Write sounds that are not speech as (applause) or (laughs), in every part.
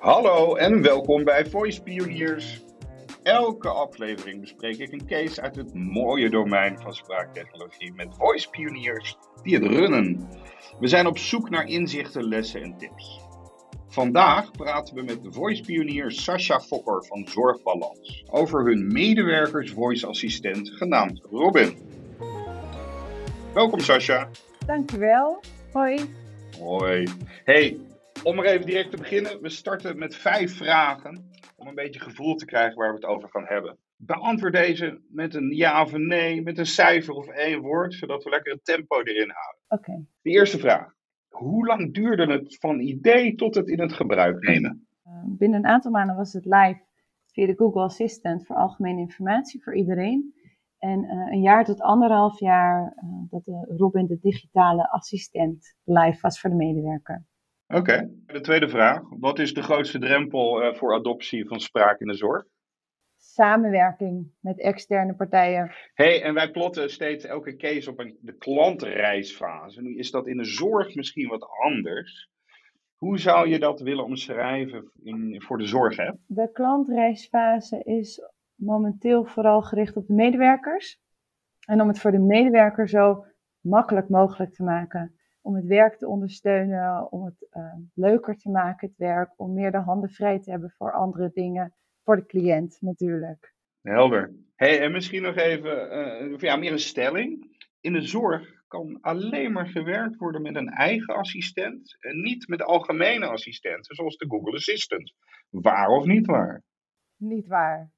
Hallo en welkom bij Voice Pioniers. Elke aflevering bespreek ik een case uit het mooie domein van spraaktechnologie met voice pioniers die het runnen. We zijn op zoek naar inzichten, lessen en tips. Vandaag praten we met de voice pionier Sascha Fokker van Zorgbalans over hun medewerkers voice assistent genaamd Robin. Welkom Sascha. Dankjewel. Hoi. Hoi. Hey, om er even direct te beginnen, we starten met vijf vragen om een beetje gevoel te krijgen waar we het over gaan hebben. Beantwoord deze met een ja of een nee, met een cijfer of één woord, zodat we lekker een tempo erin houden. Oké. De eerste vraag. Hoe lang duurde het van idee tot het in het gebruik nemen? Uh, binnen een aantal maanden was het live via de Google Assistant voor algemene informatie voor iedereen. En uh, een jaar tot anderhalf jaar uh, dat de Robin de digitale assistent live was voor de medewerker. Oké. De tweede vraag. Wat is de grootste drempel uh, voor adoptie van spraak in de zorg? Samenwerking met externe partijen. hey, en wij plotten steeds elke case op een, de klantreisfase. Nu is dat in de zorg misschien wat anders. Hoe zou je dat willen omschrijven in, voor de zorg? Hè? De klantreisfase is momenteel vooral gericht op de medewerkers. En om het voor de medewerker zo makkelijk mogelijk te maken. Om het werk te ondersteunen, om het uh, leuker te maken, het werk. Om meer de handen vrij te hebben voor andere dingen. Voor de cliënt natuurlijk. Helder. Hey, en misschien nog even, uh, ja, meer een stelling. In de zorg kan alleen maar gewerkt worden met een eigen assistent en niet met algemene assistenten, zoals de Google Assistant. Waar of niet waar? Niet waar.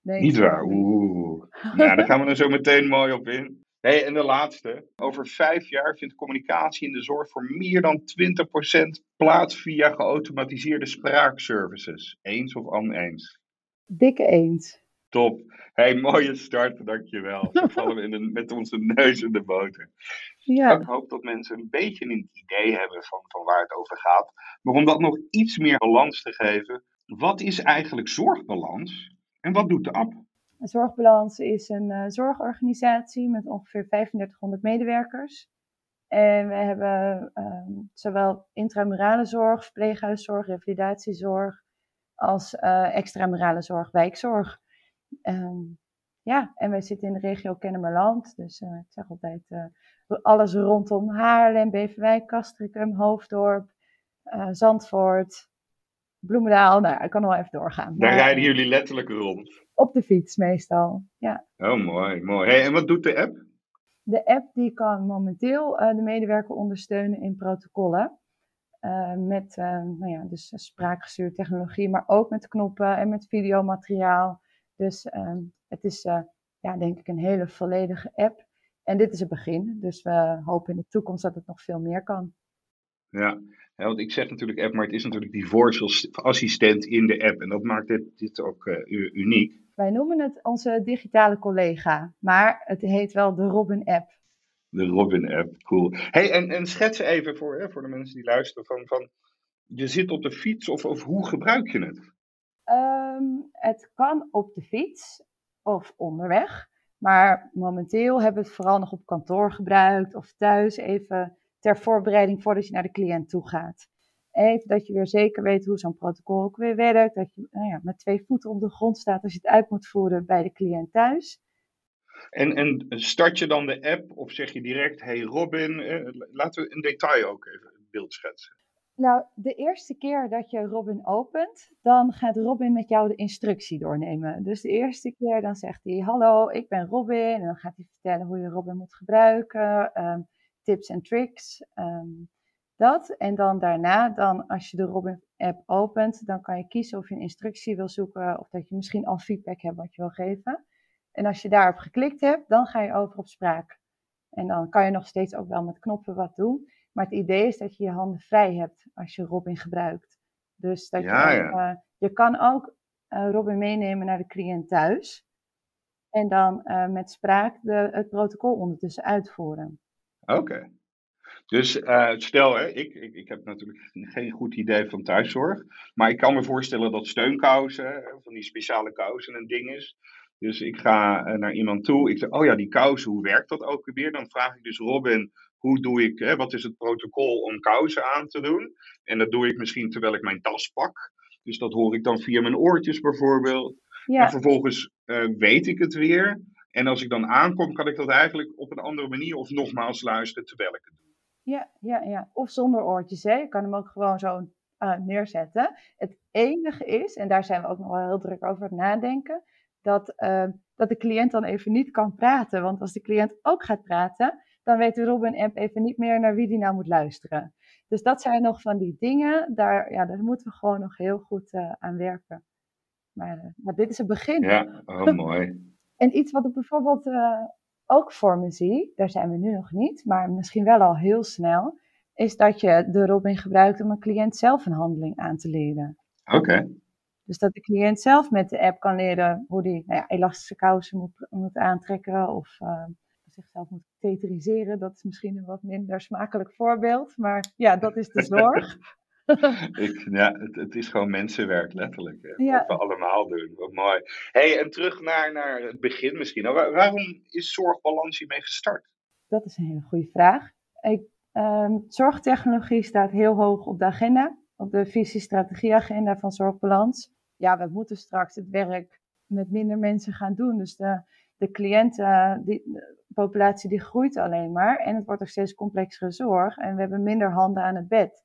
Nee, niet waar. Oeh. nou, daar gaan we er zo meteen mooi op in. Hey, en de laatste. Over vijf jaar vindt communicatie in de zorg voor meer dan 20% plaats via geautomatiseerde spraakservices. Eens of oneens? Dikke eens. Top. Hey, mooie start, dankjewel. Zo vallen we in de, met onze neus in de boter. Ja. Ik hoop dat mensen een beetje een idee hebben van, van waar het over gaat. Maar om dat nog iets meer balans te geven, wat is eigenlijk zorgbalans en wat doet de app? Zorgbalans is een uh, zorgorganisatie met ongeveer 3500 medewerkers. En we hebben uh, zowel intramurale zorg, verpleeghuiszorg, revalidatiezorg, als uh, extramurale zorg, wijkzorg. Um, ja, en wij zitten in de regio Kennemerland. Dus uh, ik zeg altijd alles rondom Haarlem, Beverwijk, Castricum, Hoofddorp, Zandvoort, Bloemendaal. Nou, ik kan wel even doorgaan. Daar maar, rijden jullie letterlijk rond? Op de fiets meestal, ja. Oh, mooi, mooi. Hey, en wat doet de app? De app die kan momenteel de medewerker ondersteunen in protocollen. Uh, met uh, nou ja, dus spraakgestuurde technologie, maar ook met knoppen en met videomateriaal. Dus uh, het is ja, denk ik een hele volledige app. En dit is het begin, dus we hopen in de toekomst dat het nog veel meer kan. Ja, ja want ik zeg natuurlijk app, maar het is natuurlijk die voice assistent in de app. En dat maakt dit, dit ook uniek. Wij noemen het onze digitale collega, maar het heet wel de Robin app. De Robin-app, cool. Hey, en, en schets even voor, hè, voor de mensen die luisteren van, van je zit op de fiets of, of hoe gebruik je het? Um, het kan op de fiets of onderweg, maar momenteel hebben we het vooral nog op kantoor gebruikt of thuis even ter voorbereiding voordat je naar de cliënt toe gaat. Even dat je weer zeker weet hoe zo'n protocol ook weer werkt, dat je nou ja, met twee voeten op de grond staat als je het uit moet voeren bij de cliënt thuis. En, en start je dan de app of zeg je direct, hey Robin, eh, laten we in detail ook even het beeld schetsen. Nou, de eerste keer dat je Robin opent, dan gaat Robin met jou de instructie doornemen. Dus de eerste keer dan zegt hij, hallo, ik ben Robin. En dan gaat hij vertellen hoe je Robin moet gebruiken, um, tips en tricks, um, dat. En dan daarna, dan als je de Robin app opent, dan kan je kiezen of je een instructie wil zoeken of dat je misschien al feedback hebt wat je wil geven. En als je daarop geklikt hebt, dan ga je over op spraak. En dan kan je nog steeds ook wel met knoppen wat doen. Maar het idee is dat je je handen vrij hebt als je Robin gebruikt. Dus dat ja, je, ja. Uh, je kan ook uh, Robin meenemen naar de cliënt thuis. En dan uh, met spraak de, het protocol ondertussen uitvoeren. Oké. Okay. Dus uh, stel, hè, ik, ik, ik heb natuurlijk (laughs) geen goed idee van thuiszorg. Maar ik kan me voorstellen dat steunkousen, van die speciale kousen, een ding is. Dus ik ga naar iemand toe. Ik zeg, oh ja, die kousen, hoe werkt dat ook weer? Dan vraag ik dus Robin, hoe doe ik, hè, wat is het protocol om kousen aan te doen? En dat doe ik misschien terwijl ik mijn tas pak. Dus dat hoor ik dan via mijn oortjes bijvoorbeeld. Ja, En vervolgens eh, weet ik het weer. En als ik dan aankom, kan ik dat eigenlijk op een andere manier of nogmaals luisteren terwijl ik het doe. ja, ja, ja. Of zonder oortjes, hè. Je kan hem ook gewoon zo eh, neerzetten. Het enige is, en daar zijn we ook nog wel heel druk over aan het nadenken, dat, eh, dat de cliënt dan even niet kan praten. Want als de cliënt ook gaat praten, dan weet de Robin-app even niet meer naar wie die nou moet luisteren. Dus dat zijn nog van die dingen, daar, ja, daar moeten we gewoon nog heel goed eh, aan werken. Maar, maar dit is het begin. Ja, oh mooi. (laughs) En iets wat ik bijvoorbeeld eh, ook voor me zie, daar zijn we nu nog niet, maar misschien wel al heel snel, is dat je de Robin gebruikt om een cliënt zelf een handeling aan te leren. Oké. Dus dat de cliënt zelf met de app kan leren hoe die nou ja, elastische kousen moet, moet aantrekken of eh, zichzelf moet teteriseren. Dat is misschien een wat minder smakelijk voorbeeld, maar ja, dat is de zorg. (laughs) (laughs) Ik, ja, het, het is gewoon mensenwerk, letterlijk. Hè, Ja. Wat we allemaal doen. Wat mooi. hey, en terug naar, naar het begin misschien. Nou, waar- waarom is Zorgbalans hiermee gestart? Dat is een hele goede vraag. Ik, ehm, zorgtechnologie staat heel hoog op de agenda, op de visie-strategieagenda van Zorgbalans. Ja, we moeten straks het werk met minder mensen gaan doen. Dus de, de cliënten, die, de populatie die groeit alleen maar. En het wordt ook steeds complexere zorg. En we hebben minder handen aan het bed.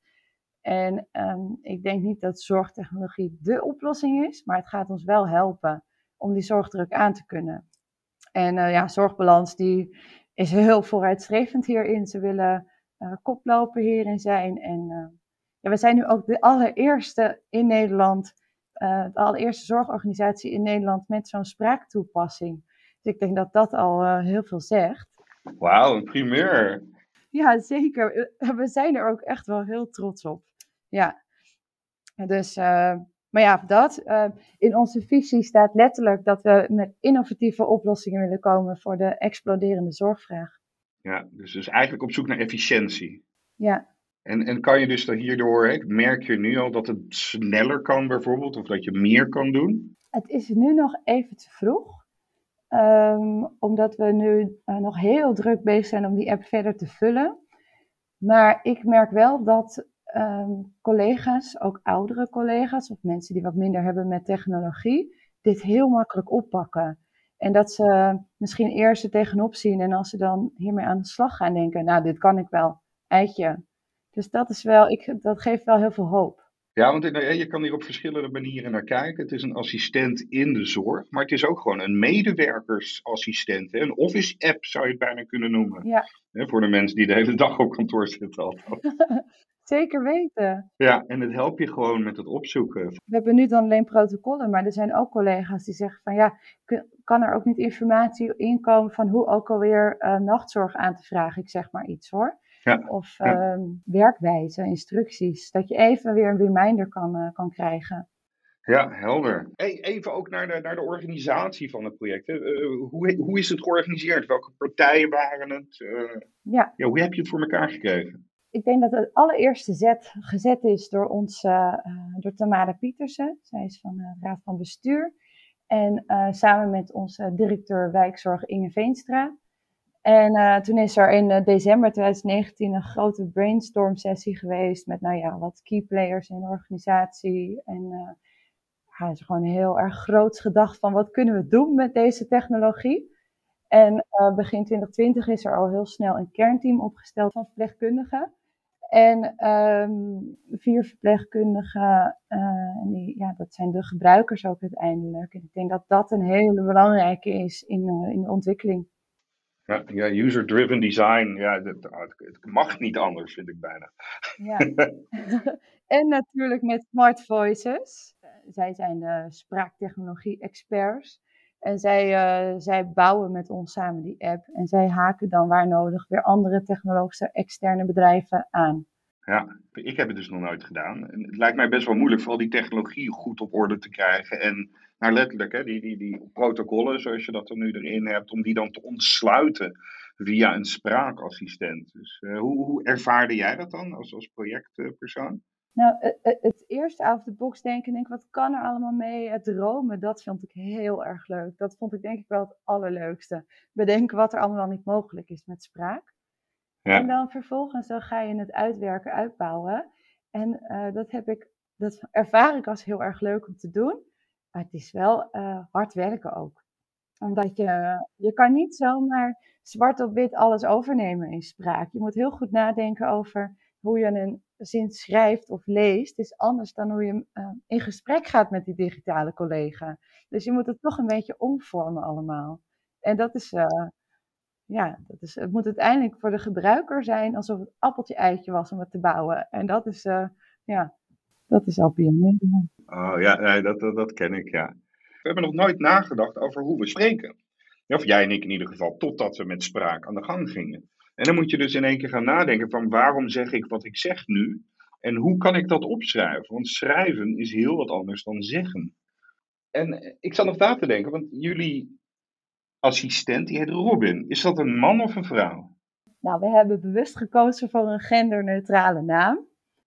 En ehm, ik denk niet dat zorgtechnologie dé oplossing is, maar het gaat ons wel helpen om die zorgdruk aan te kunnen. En eh, ja, Zorgbalans die is heel vooruitstrevend hierin. Ze willen eh, koploper hierin zijn. En eh, ja, we zijn nu ook de allereerste in Nederland, de allereerste zorgorganisatie in Nederland met zo'n spraaktoepassing. Dus ik denk dat dat al heel veel zegt. Wauw, een primeur. Ja, zeker. We zijn er ook echt wel heel trots op. Ja. Dus, eh, maar ja, dat. eh, in onze visie staat letterlijk dat we met innovatieve oplossingen willen komen voor de exploderende zorgvraag. Ja, dus, dus eigenlijk op zoek naar efficiëntie. Ja, En, en kan je dus dan hierdoor, hè, merk je nu al dat het sneller kan bijvoorbeeld, of dat je meer kan doen? het is nu nog even te vroeg. Ehm, omdat we nu eh, nog heel druk bezig zijn om die app verder te vullen. Maar ik merk wel dat ehm, collega's, ook oudere collega's of mensen die wat minder hebben met technologie, dit heel makkelijk oppakken. En dat ze misschien eerst er tegenop zien en als ze dan hiermee aan de slag gaan denken, nou dit kan ik wel, eitje. Dus dat is wel, ik, dat geeft wel heel veel hoop. Ja, want eh, je kan hier op verschillende manieren naar kijken. Het is een assistent in de zorg, maar het is ook gewoon een medewerkersassistent. Hè? Een office-app zou je het bijna kunnen noemen. Ja. Hè, voor de mensen die de hele dag op kantoor zitten. (laughs) Zeker weten. Ja, en het helpt je gewoon met het opzoeken. We hebben nu dan alleen protocollen, maar er zijn ook collega's die zeggen van ja, kan er ook niet informatie inkomen van hoe ook alweer eh, nachtzorg aan te vragen, ik zeg maar iets hoor. Ja, Of ja. ehm, werkwijze, instructies, dat je even weer een reminder kan, eh, kan krijgen. Ja, helder. Hey, even ook naar de, naar de organisatie van het project. Eh, hoe, hoe is het georganiseerd? Welke partijen waren het? Ja, ja, hoe heb je het voor elkaar gekregen? Ik denk dat het allereerste zet gezet is door ons, eh, eh, door Tamara Pietersen. Zij is van de Raad van Bestuur. En eh, samen met onze directeur wijkzorg Inge Veenstra. En eh, toen is er in eh, december 2019 een grote brainstorm sessie geweest met nou ja, wat key players in de organisatie. En eh ja, is gewoon heel erg groots gedacht van wat kunnen we doen met deze technologie. En eh, begin 2020 is er al heel snel een kernteam opgesteld van verpleegkundigen. En ehm, vier verpleegkundigen, eh, die, ja, dat zijn de gebruikers ook uiteindelijk. En ik denk dat dat een hele belangrijke is in, eh, in de ontwikkeling. Ja, ja user-driven design. Ja, dat, ah, het, mag niet anders, vind ik bijna. Ja. (laughs) en natuurlijk met smart voices. Zij zijn de spraaktechnologie-experts. En zij, eh, zij bouwen met ons samen die app. En zij haken dan waar nodig weer andere technologische externe bedrijven aan. Ja, ik heb het dus nog nooit gedaan. Het lijkt mij best wel moeilijk vooral die technologie goed op orde te krijgen. En nou letterlijk, hè, die, die, die protocollen zoals je dat er nu erin hebt, om die dan te ontsluiten via een spraakassistent. Dus eh, hoe, hoe ervaarde jij dat dan als, als projectpersoon? Nou, het, eerste out of the box denken, denk ik, wat kan er allemaal mee? Het dromen, dat vond ik heel erg leuk. Dat vond ik denk ik wel het allerleukste. Bedenken wat er allemaal niet mogelijk is met spraak. En Ja, dan vervolgens dan ga je het uitwerken, uitbouwen. En eh, dat heb ik dat ervaar ik als heel erg leuk om te doen. Maar het is wel uh, hard werken ook. Omdat je, je kan niet zomaar zwart op wit alles overnemen in spraak. Je moet heel goed nadenken over hoe je een zin schrijft of leest. Is anders dan hoe je uh, in gesprek gaat met die digitale collega. Dus je moet het toch een beetje omvormen allemaal. En dat is, uh, ja, dat is, het moet uiteindelijk voor de gebruiker zijn alsof het appeltje eitje was om het te bouwen. En dat is, uh, ja, dat is al pionier. Oh ja, nee, dat, dat, dat ken ik, ja. We hebben nog nooit nagedacht over hoe we spreken. Of jij en ik in ieder geval, totdat we met spraak aan de gang gingen. En dan moet je dus in één keer gaan nadenken van waarom zeg ik wat ik zeg nu? En hoe kan ik dat opschrijven? Want schrijven is heel wat anders dan zeggen. En ik zat nog na te denken, want jullie assistent, die heet Robin. Is dat een man of een vrouw? Nou, we hebben bewust gekozen voor een genderneutrale naam.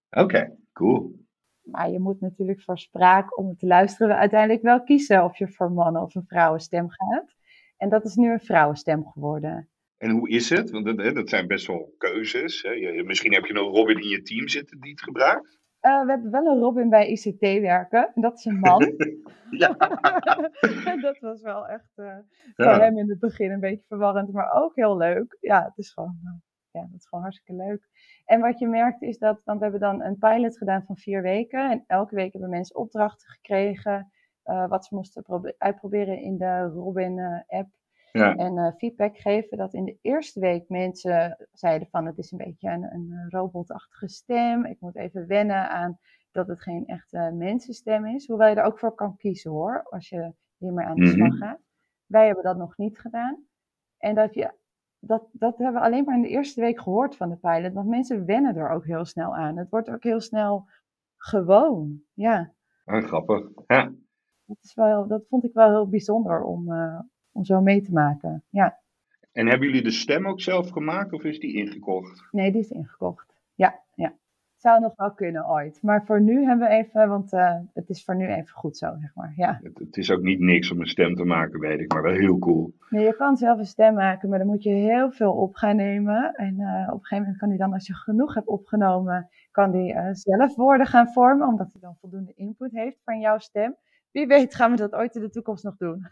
Oké, cool. Maar je moet natuurlijk voor spraak, om het te luisteren, uiteindelijk wel kiezen of je voor mannen of een vrouwenstem gaat. En dat is nu een vrouwenstem geworden. En hoe is het? Want dat, dat zijn best wel keuzes. Hè? Misschien heb je nog Robin in je team zitten die het gebruikt. Uh, we hebben wel een Robin bij ICT werken. En dat is een man. (laughs) ja. (laughs) dat was wel echt uh, voor ja. hem in het begin een beetje verwarrend, maar ook heel leuk. Ja, het is gewoon, uh, ja, dat is gewoon hartstikke leuk. En wat je merkt is dat, want we hebben dan een pilot gedaan van vier weken. En elke week hebben mensen opdrachten gekregen. wat ze moesten uitproberen in de Robin-app. Ja. En uh, feedback geven dat in de eerste week mensen zeiden van het is een beetje een, een robotachtige stem. Ik moet even wennen aan dat het geen echte mensenstem is. Hoewel je er ook voor kan kiezen hoor, als je hiermee aan de slag mm -hmm. gaat. Wij hebben dat nog niet gedaan. En dat, je, dat, dat hebben we alleen maar in de eerste week gehoord van de pilot. Want mensen wennen er ook heel snel aan. Het wordt ook heel snel gewoon. Ja. Ah, grappig. Ja. Dat, is wel, dat vond ik wel heel bijzonder om, uh, om zo mee te maken. Ja. En hebben jullie de stem ook zelf gemaakt of is die ingekocht? Nee, die is ingekocht. Ja, ja. Zou nog wel kunnen ooit. Maar voor nu hebben we even, want uh, het is voor nu even goed zo, zeg maar. Ja. Het, het, is ook niet niks om een stem te maken, weet ik, maar wel heel cool. Nee, je kan zelf een stem maken, maar dan moet je heel veel op gaan nemen. En uh, op een gegeven moment kan die dan, als je genoeg hebt opgenomen, kan die uh, zelf woorden gaan vormen, omdat hij dan voldoende input heeft van jouw stem wie weet gaan we dat ooit in de toekomst nog doen. (laughs)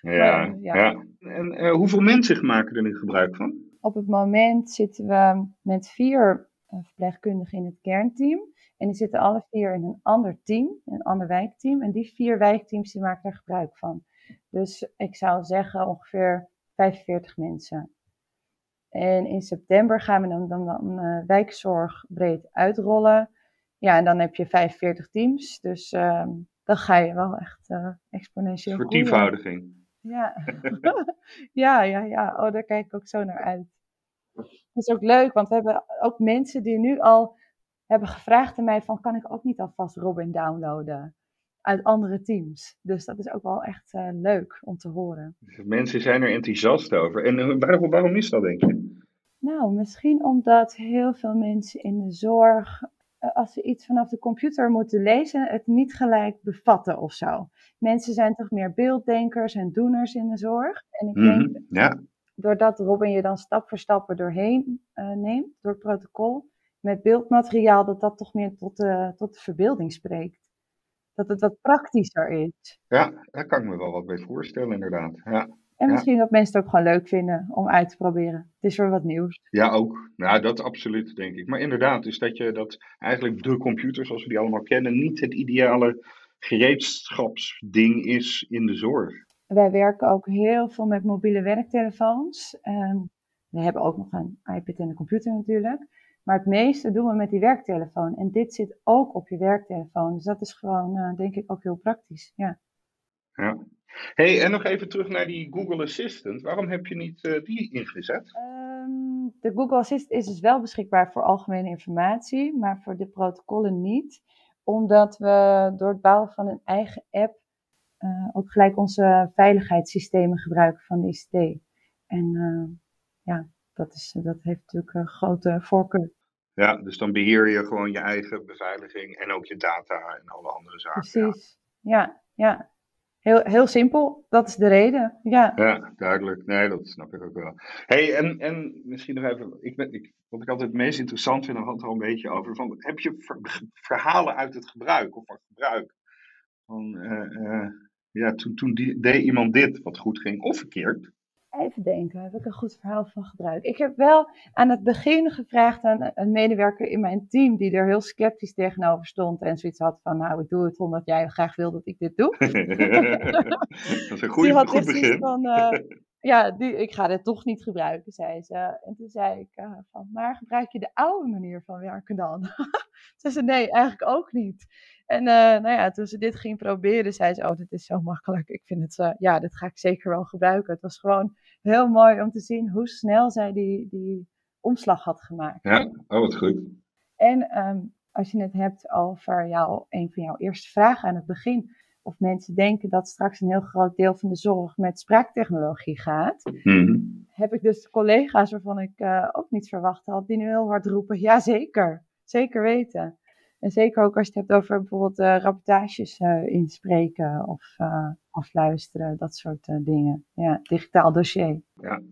ja, maar, ja, ja. En uh, hoeveel mensen maken er nu gebruik van? Op het moment zitten we met vier uh, verpleegkundigen in het kernteam. En die zitten alle vier in een ander team, een ander wijkteam. En die vier wijkteams die maken er gebruik van. Dus ik zou zeggen ongeveer 45 mensen. En in september gaan we dan, dan, dan uh, wijkzorg breed uitrollen. Ja, en dan heb je 45 teams. Dus uh, dan ga je wel echt uh, exponentieel tienvoudiging. Ja. (laughs) ja, ja, ja. Oh, daar kijk ik ook zo naar uit. Dat is ook leuk, want we hebben ook mensen die nu al hebben gevraagd aan mij van, kan ik ook niet alvast Robin downloaden? Uit andere teams. Dus dat is ook wel echt uh, leuk om te horen. Mensen zijn er enthousiast over. En uh, waarom, waarom is dat, denk je? Nou, misschien omdat heel veel mensen in de zorg als ze iets vanaf de computer moeten lezen, het niet gelijk bevatten of zo. Mensen zijn toch meer beelddenkers en doeners in de zorg. En ik Mhm, denk, Ja, doordat Robin je dan stap voor stap er doorheen eh, neemt, door het protocol, met beeldmateriaal, dat dat toch meer tot de, tot de verbeelding spreekt. Dat het wat praktischer is. ja, daar kan ik me wel wat bij voorstellen, inderdaad. Ja, En Ja. misschien dat mensen het ook gewoon leuk vinden om uit te proberen. Het is weer wat nieuws. ja ook. Ja, dat absoluut, denk ik. Maar inderdaad, is dat je dat eigenlijk de computer, zoals we die allemaal kennen, niet het ideale gereedschapsding is in de zorg. Wij werken ook heel veel met mobiele werktelefoons. Ehm, we hebben ook nog een iPad en een computer natuurlijk. Maar het meeste doen we met die werktelefoon. En dit zit ook op je werktelefoon. Dus dat is gewoon, eh, denk ik, ook heel praktisch. Ja. Ja. Hey, en nog even terug naar die Google Assistant. Waarom heb je niet eh, die ingezet? Ehm, de Google Assistant is dus wel beschikbaar voor algemene informatie, maar voor de protocollen niet. Omdat we door het bouwen van een eigen app eh, ook gelijk onze veiligheidssystemen gebruiken van de ICT. En eh, ja, dat, is, dat heeft natuurlijk een grote voorkeur. Ja, dus dan beheer je gewoon je eigen beveiliging en ook je data en alle andere zaken. Ja. Precies. Ja, ja. Heel, heel simpel, dat is de reden. Ja. ja, duidelijk. Nee, dat snap ik ook wel. hey, en, en misschien nog even, ik ben, ik, wat ik altijd het meest interessant vind, had het al een beetje over. Van, heb je verhalen uit het gebruik of van gebruik? Van, uh, ja, toen, toen die, deed iemand dit wat goed ging of verkeerd. Even denken, heb ik een goed verhaal van gebruik? Ik heb wel aan het begin gevraagd aan een medewerker in mijn team die er heel sceptisch tegenover stond en zoiets had van, nou, ik doe het omdat jij graag wil dat ik dit doe. (laughs) dat is een goede, die goed begin. Van, uh, ja, die, ik ga dit toch niet gebruiken, zei ze. En toen zei ik uh, van, maar gebruik je de oude manier van werken dan? (laughs) ze zei, nee, eigenlijk ook niet. En uh, nou ja, toen ze dit ging proberen, zei ze, oh, dit is zo (laughs) makkelijk. Ik vind het, uh, ja, dit ga ik zeker wel gebruiken. Het was gewoon heel mooi om te zien hoe snel zij die, die omslag had gemaakt. Ja, oh, wat goed. En um, als je het hebt over jou, een van jouw eerste vragen aan het begin, of mensen denken dat straks een heel groot deel van de zorg met spraaktechnologie gaat, mm heb ik dus collega's waarvan ik uh, ook niet verwacht had, die nu heel hard roepen, ja zeker, zeker weten. En zeker ook als je het hebt over bijvoorbeeld uh, rapportages uh, inspreken of uh, afluisteren, dat soort dingen. Ja, digitaal dossier. Ja.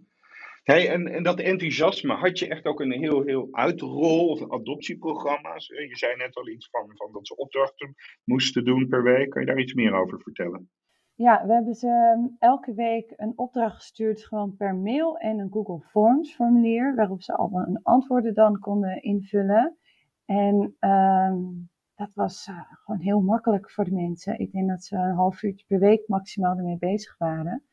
Hey, en, en dat enthousiasme, had je echt ook een heel, heel uitrol of adoptieprogramma's? Je zei net al iets van, van dat ze opdrachten moesten doen per week. Kan je daar iets meer over vertellen? Ja, we hebben ze ehm, elke week een opdracht gestuurd, gewoon per mail en een Google Forms formulier, waarop ze allemaal een antwoorden dan konden invullen. En um, dat was uh, gewoon heel makkelijk voor de mensen. Ik denk dat ze een half uurtje per week maximaal ermee bezig waren.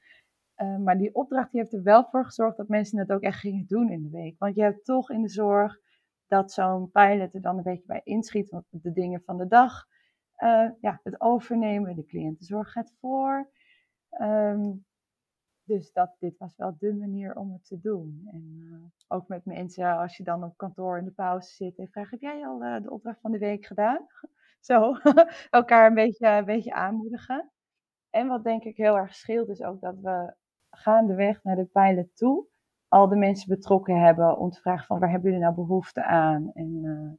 Uh, maar die opdracht die heeft er wel voor gezorgd dat mensen het ook echt gingen doen in de week. Want je hebt toch in de zorg dat zo'n pilot er dan een beetje bij inschiet. Want de dingen van de dag, uh, ja, het overnemen, de cliëntenzorg gaat voor. Um, dus dat, dit was wel de manier om het te doen. En uh, ook met mensen, als je dan op kantoor in de pauze zit en vraagt, heb jij al uh, de opdracht van de week gedaan? (laughs) Zo, (laughs) elkaar een beetje, een beetje aanmoedigen. En wat denk ik heel erg scheelt, is ook dat we gaandeweg naar de pilot toe al de mensen betrokken hebben om te vragen van waar hebben jullie nou behoefte aan? En uh,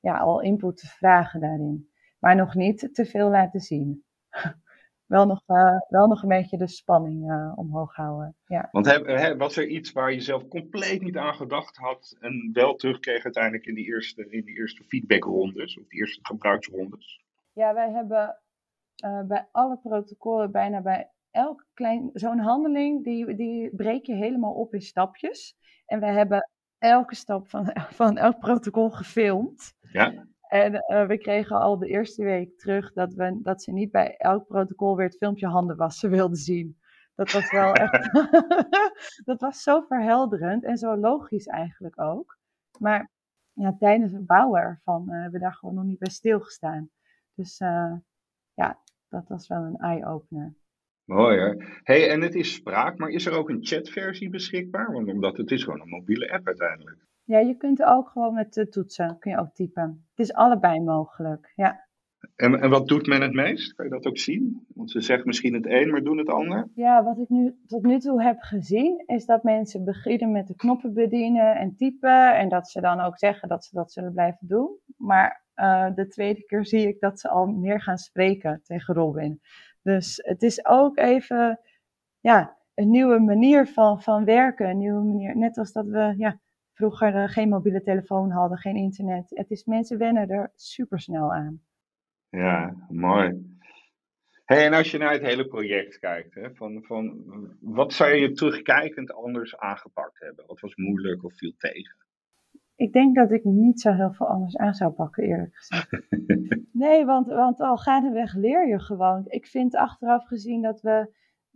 ja, al input te vragen daarin. Maar nog niet te veel laten zien. (laughs) wel nog, uh, wel nog een beetje de spanning uh, omhoog houden. Ja. Want he, was er iets waar je zelf compleet niet aan gedacht had en wel terugkreeg uiteindelijk in die eerste, in die eerste feedbackrondes of die eerste gebruiksrondes? Ja, wij hebben uh, bij alle protocollen, bijna bij elk klein, zo'n handeling, die, die breek je helemaal op in stapjes. En we hebben elke stap van, (laughs) van elk protocol gefilmd. Ja. En uh, we kregen al de eerste week terug dat, we, dat ze niet bij elk protocol weer het filmpje handen wassen wilden zien. Dat was wel echt. (laughs) (laughs) dat was zo verhelderend en zo logisch eigenlijk ook. Maar ja, tijdens het bouwen ervan uh, hebben we daar gewoon nog niet bij stilgestaan. Dus uh, ja, dat was wel een eye-opener. Mooi hè. Hey, en het is spraak, maar is er ook een chatversie beschikbaar? Want omdat het is gewoon een mobiele app uiteindelijk. Ja, je kunt ook gewoon met de toetsen, kun je ook typen. Het is allebei mogelijk, ja. En, en wat doet men het meest? Kan je dat ook zien? Want ze zeggen misschien het een, maar doen het ander. Ja, wat ik nu tot nu toe heb gezien, is dat mensen beginnen met de knoppen bedienen en typen. En dat ze dan ook zeggen dat ze dat zullen blijven doen. Maar uh, de tweede keer zie ik dat ze al meer gaan spreken tegen Robin. Dus het is ook even ja, een nieuwe manier van, van werken. Een nieuwe manier, net als dat we ja, vroeger uh, geen mobiele telefoon hadden, geen internet. Het is, mensen wennen er super snel aan. Ja, mooi. Hey, en als je naar het hele project kijkt, hè, van, van, wat zou je terugkijkend anders aangepakt hebben? Wat was moeilijk of viel tegen? Ik denk dat ik niet zo heel veel anders aan zou pakken, eerlijk gezegd. (laughs) nee, want, want al gaandeweg leer je gewoon. Ik vind achteraf gezien dat we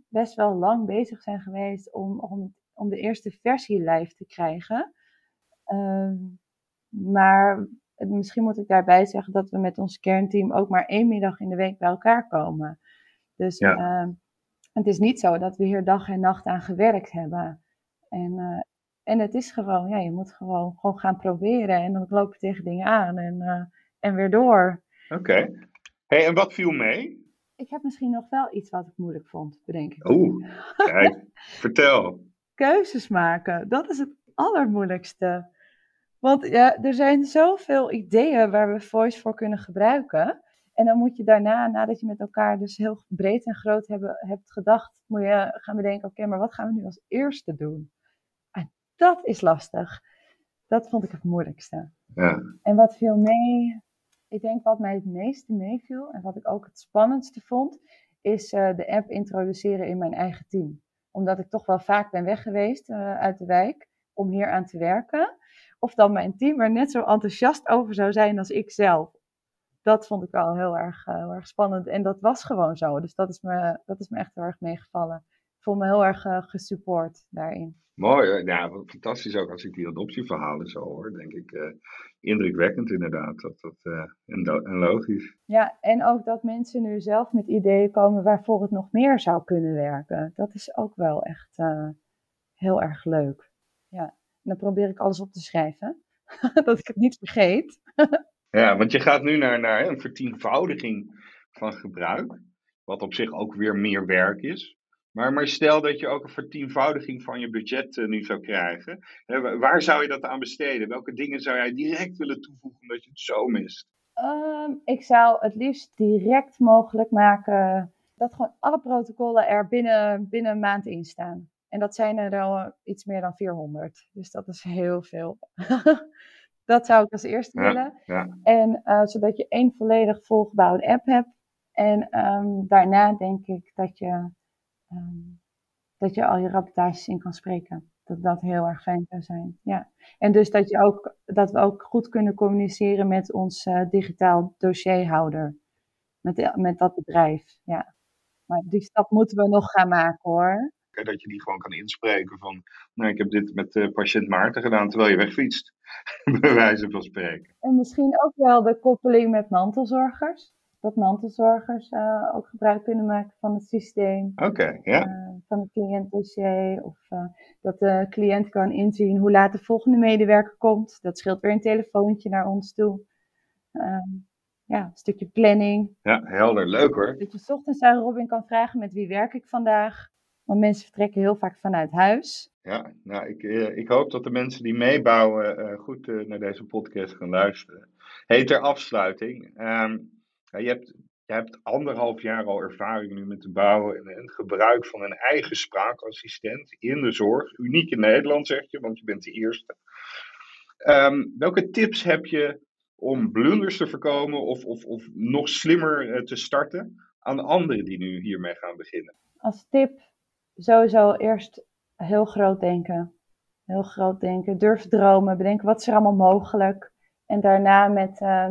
best wel lang bezig zijn geweest om, om, om de eerste versie live te krijgen. Uh, maar misschien moet ik daarbij zeggen dat we met ons kernteam ook maar één middag in de week bij elkaar komen. Dus ja. uh, het is niet zo dat we hier dag en nacht aan gewerkt hebben. En, uh, en het is gewoon, ja, je moet gewoon, gewoon gaan proberen. En dan loop je tegen dingen aan en, eh, en weer door. Oké. Okay. Hey, en wat viel mee? Ik heb misschien nog wel iets wat ik moeilijk vond, bedenk ik. Oeh, kijk, (laughs) vertel. Keuzes maken, dat is het allermoeilijkste. Want ja, er zijn zoveel ideeën waar we voice voor kunnen gebruiken. En dan moet je daarna, nadat je met elkaar dus heel breed en groot hebben, hebt gedacht, moet je gaan bedenken, oké, maar wat gaan we nu als eerste doen? En dat is lastig. Dat vond ik het moeilijkste. Ja. En wat viel mee, ik denk wat mij het meeste meeviel en wat ik ook het spannendste vond, is uh, de app introduceren in mijn eigen team. Omdat ik toch wel vaak ben weg geweest uh, uit de wijk om hier aan te werken. Of dan mijn team er net zo enthousiast over zou zijn als ik zelf. Dat vond ik wel heel erg, uh, heel erg spannend. En dat was gewoon zo. Dus dat is me, dat is me echt heel erg meegevallen. Ik voel me heel erg gesupport daarin. Mooi, ja, fantastisch ook als ik die adoptieverhalen zo hoor, denk ik. Uh, indrukwekkend inderdaad, dat, dat, uh, en, en, logisch. Ja, en ook dat mensen nu zelf met ideeën komen waarvoor het nog meer zou kunnen werken. Dat is ook wel echt uh, heel erg leuk. Ja, en dan probeer ik alles op te schrijven, (laughs) dat ik het niet vergeet. (laughs) ja, want je gaat nu naar, naar een vertienvoudiging van gebruik, wat op zich ook weer meer werk is. Maar, maar stel dat je ook een vertienvoudiging van je budget uh, nu zou krijgen. Hè, waar zou je dat aan besteden? Welke dingen zou jij direct willen toevoegen omdat je het zo mist? Um, ik zou het liefst direct mogelijk maken dat gewoon alle protocollen er binnen, binnen een maand in staan. En dat zijn er al iets meer dan 400. Dus dat is heel veel. (laughs) dat zou ik als eerste Ja, willen. ja. En uh, zodat je één volledig volgebouwde app hebt. En um, daarna denk ik dat je um, dat je al je rapportages in kan spreken. Dat dat heel erg fijn zou zijn. Ja. En dus dat, je ook, dat we ook goed kunnen communiceren met ons uh, digitaal dossierhouder. Met, met dat bedrijf. Ja. Maar die stap moeten we nog gaan maken hoor. Dat je die gewoon kan inspreken van, nou ik heb dit met uh, patiënt Maarten gedaan terwijl je wegfietst. (laughs) Bij wijze van spreken. En misschien ook wel de koppeling met mantelzorgers dat mantelzorgers uh, ook gebruik kunnen maken van het systeem. Oké, okay, ja. Uh, van het cliëntdossier. Of dat de cliënt kan inzien hoe laat de volgende medewerker komt. Dat scheelt weer een telefoontje naar ons toe. ja, een stukje planning. Ja, helder. Leuk hoor. Dat je 's ochtends aan Robin kan vragen met wie werk ik vandaag. Want mensen vertrekken heel vaak vanuit huis. Ja, nou, ik, ik hoop dat de mensen die meebouwen goed naar deze podcast gaan luisteren. Hey, ter afsluiting. Um, ja, je, hebt, je hebt anderhalf jaar al ervaring nu met het bouwen en het gebruik van een eigen spraakassistent in de zorg. Uniek in Nederland, zeg je, want je bent de eerste. Um, welke tips heb je om blunders te voorkomen of, of, of nog slimmer te starten aan anderen die nu hiermee gaan beginnen? Als tip sowieso eerst heel groot denken. Heel groot denken, durf dromen, bedenken wat is er allemaal mogelijk. En daarna met, uh,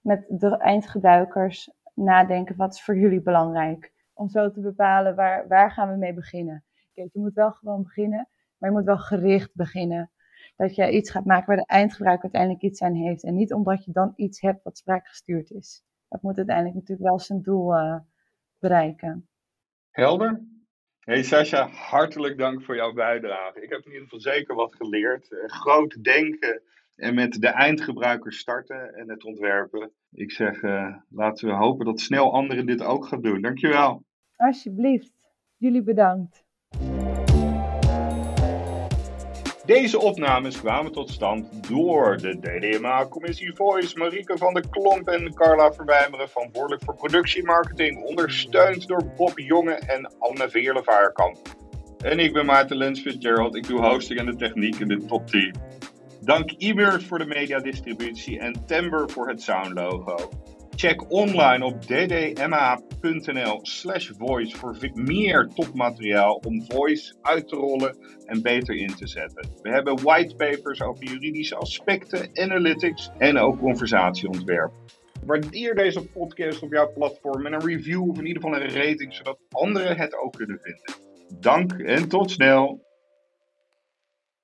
met de eindgebruikers nadenken wat is voor jullie belangrijk. Om zo te bepalen waar, waar gaan we mee beginnen. Kijk, je moet wel gewoon beginnen, maar je moet wel gericht beginnen. Dat je iets gaat maken waar de eindgebruiker uiteindelijk iets aan heeft. En niet omdat je dan iets hebt wat spraakgestuurd is. Dat moet uiteindelijk natuurlijk wel zijn doel uh, bereiken. Helder. Hey Sascha, hartelijk dank voor jouw bijdrage. Ik heb in ieder geval zeker wat geleerd. Uh, groot denken en met de eindgebruiker starten en het ontwerpen. Ik zeg, uh, laten we hopen dat snel anderen dit ook gaan doen. Dankjewel. Alsjeblieft. Jullie bedankt. Deze opnames kwamen tot stand door de DDMA-commissie Voice, Marieke van der Klomp en Carla Verwijmeren, verantwoordelijk voor productiemarketing, ondersteund door Bob Jonge en Anne Veerle-Vaarkamp. En ik ben Maarten Lens Fitzgerald, ik doe hosting en de techniek in de top 10. Dank e voor de mediadistributie en Timber voor het soundlogo. Check online op ddma.nl slash voice voor meer topmateriaal om voice uit te rollen en beter in te zetten. We hebben whitepapers over juridische aspecten, analytics en ook conversatieontwerp. Waardeer deze podcast op jouw platform met een review of in ieder geval een rating, zodat anderen het ook kunnen vinden. Dank en tot snel!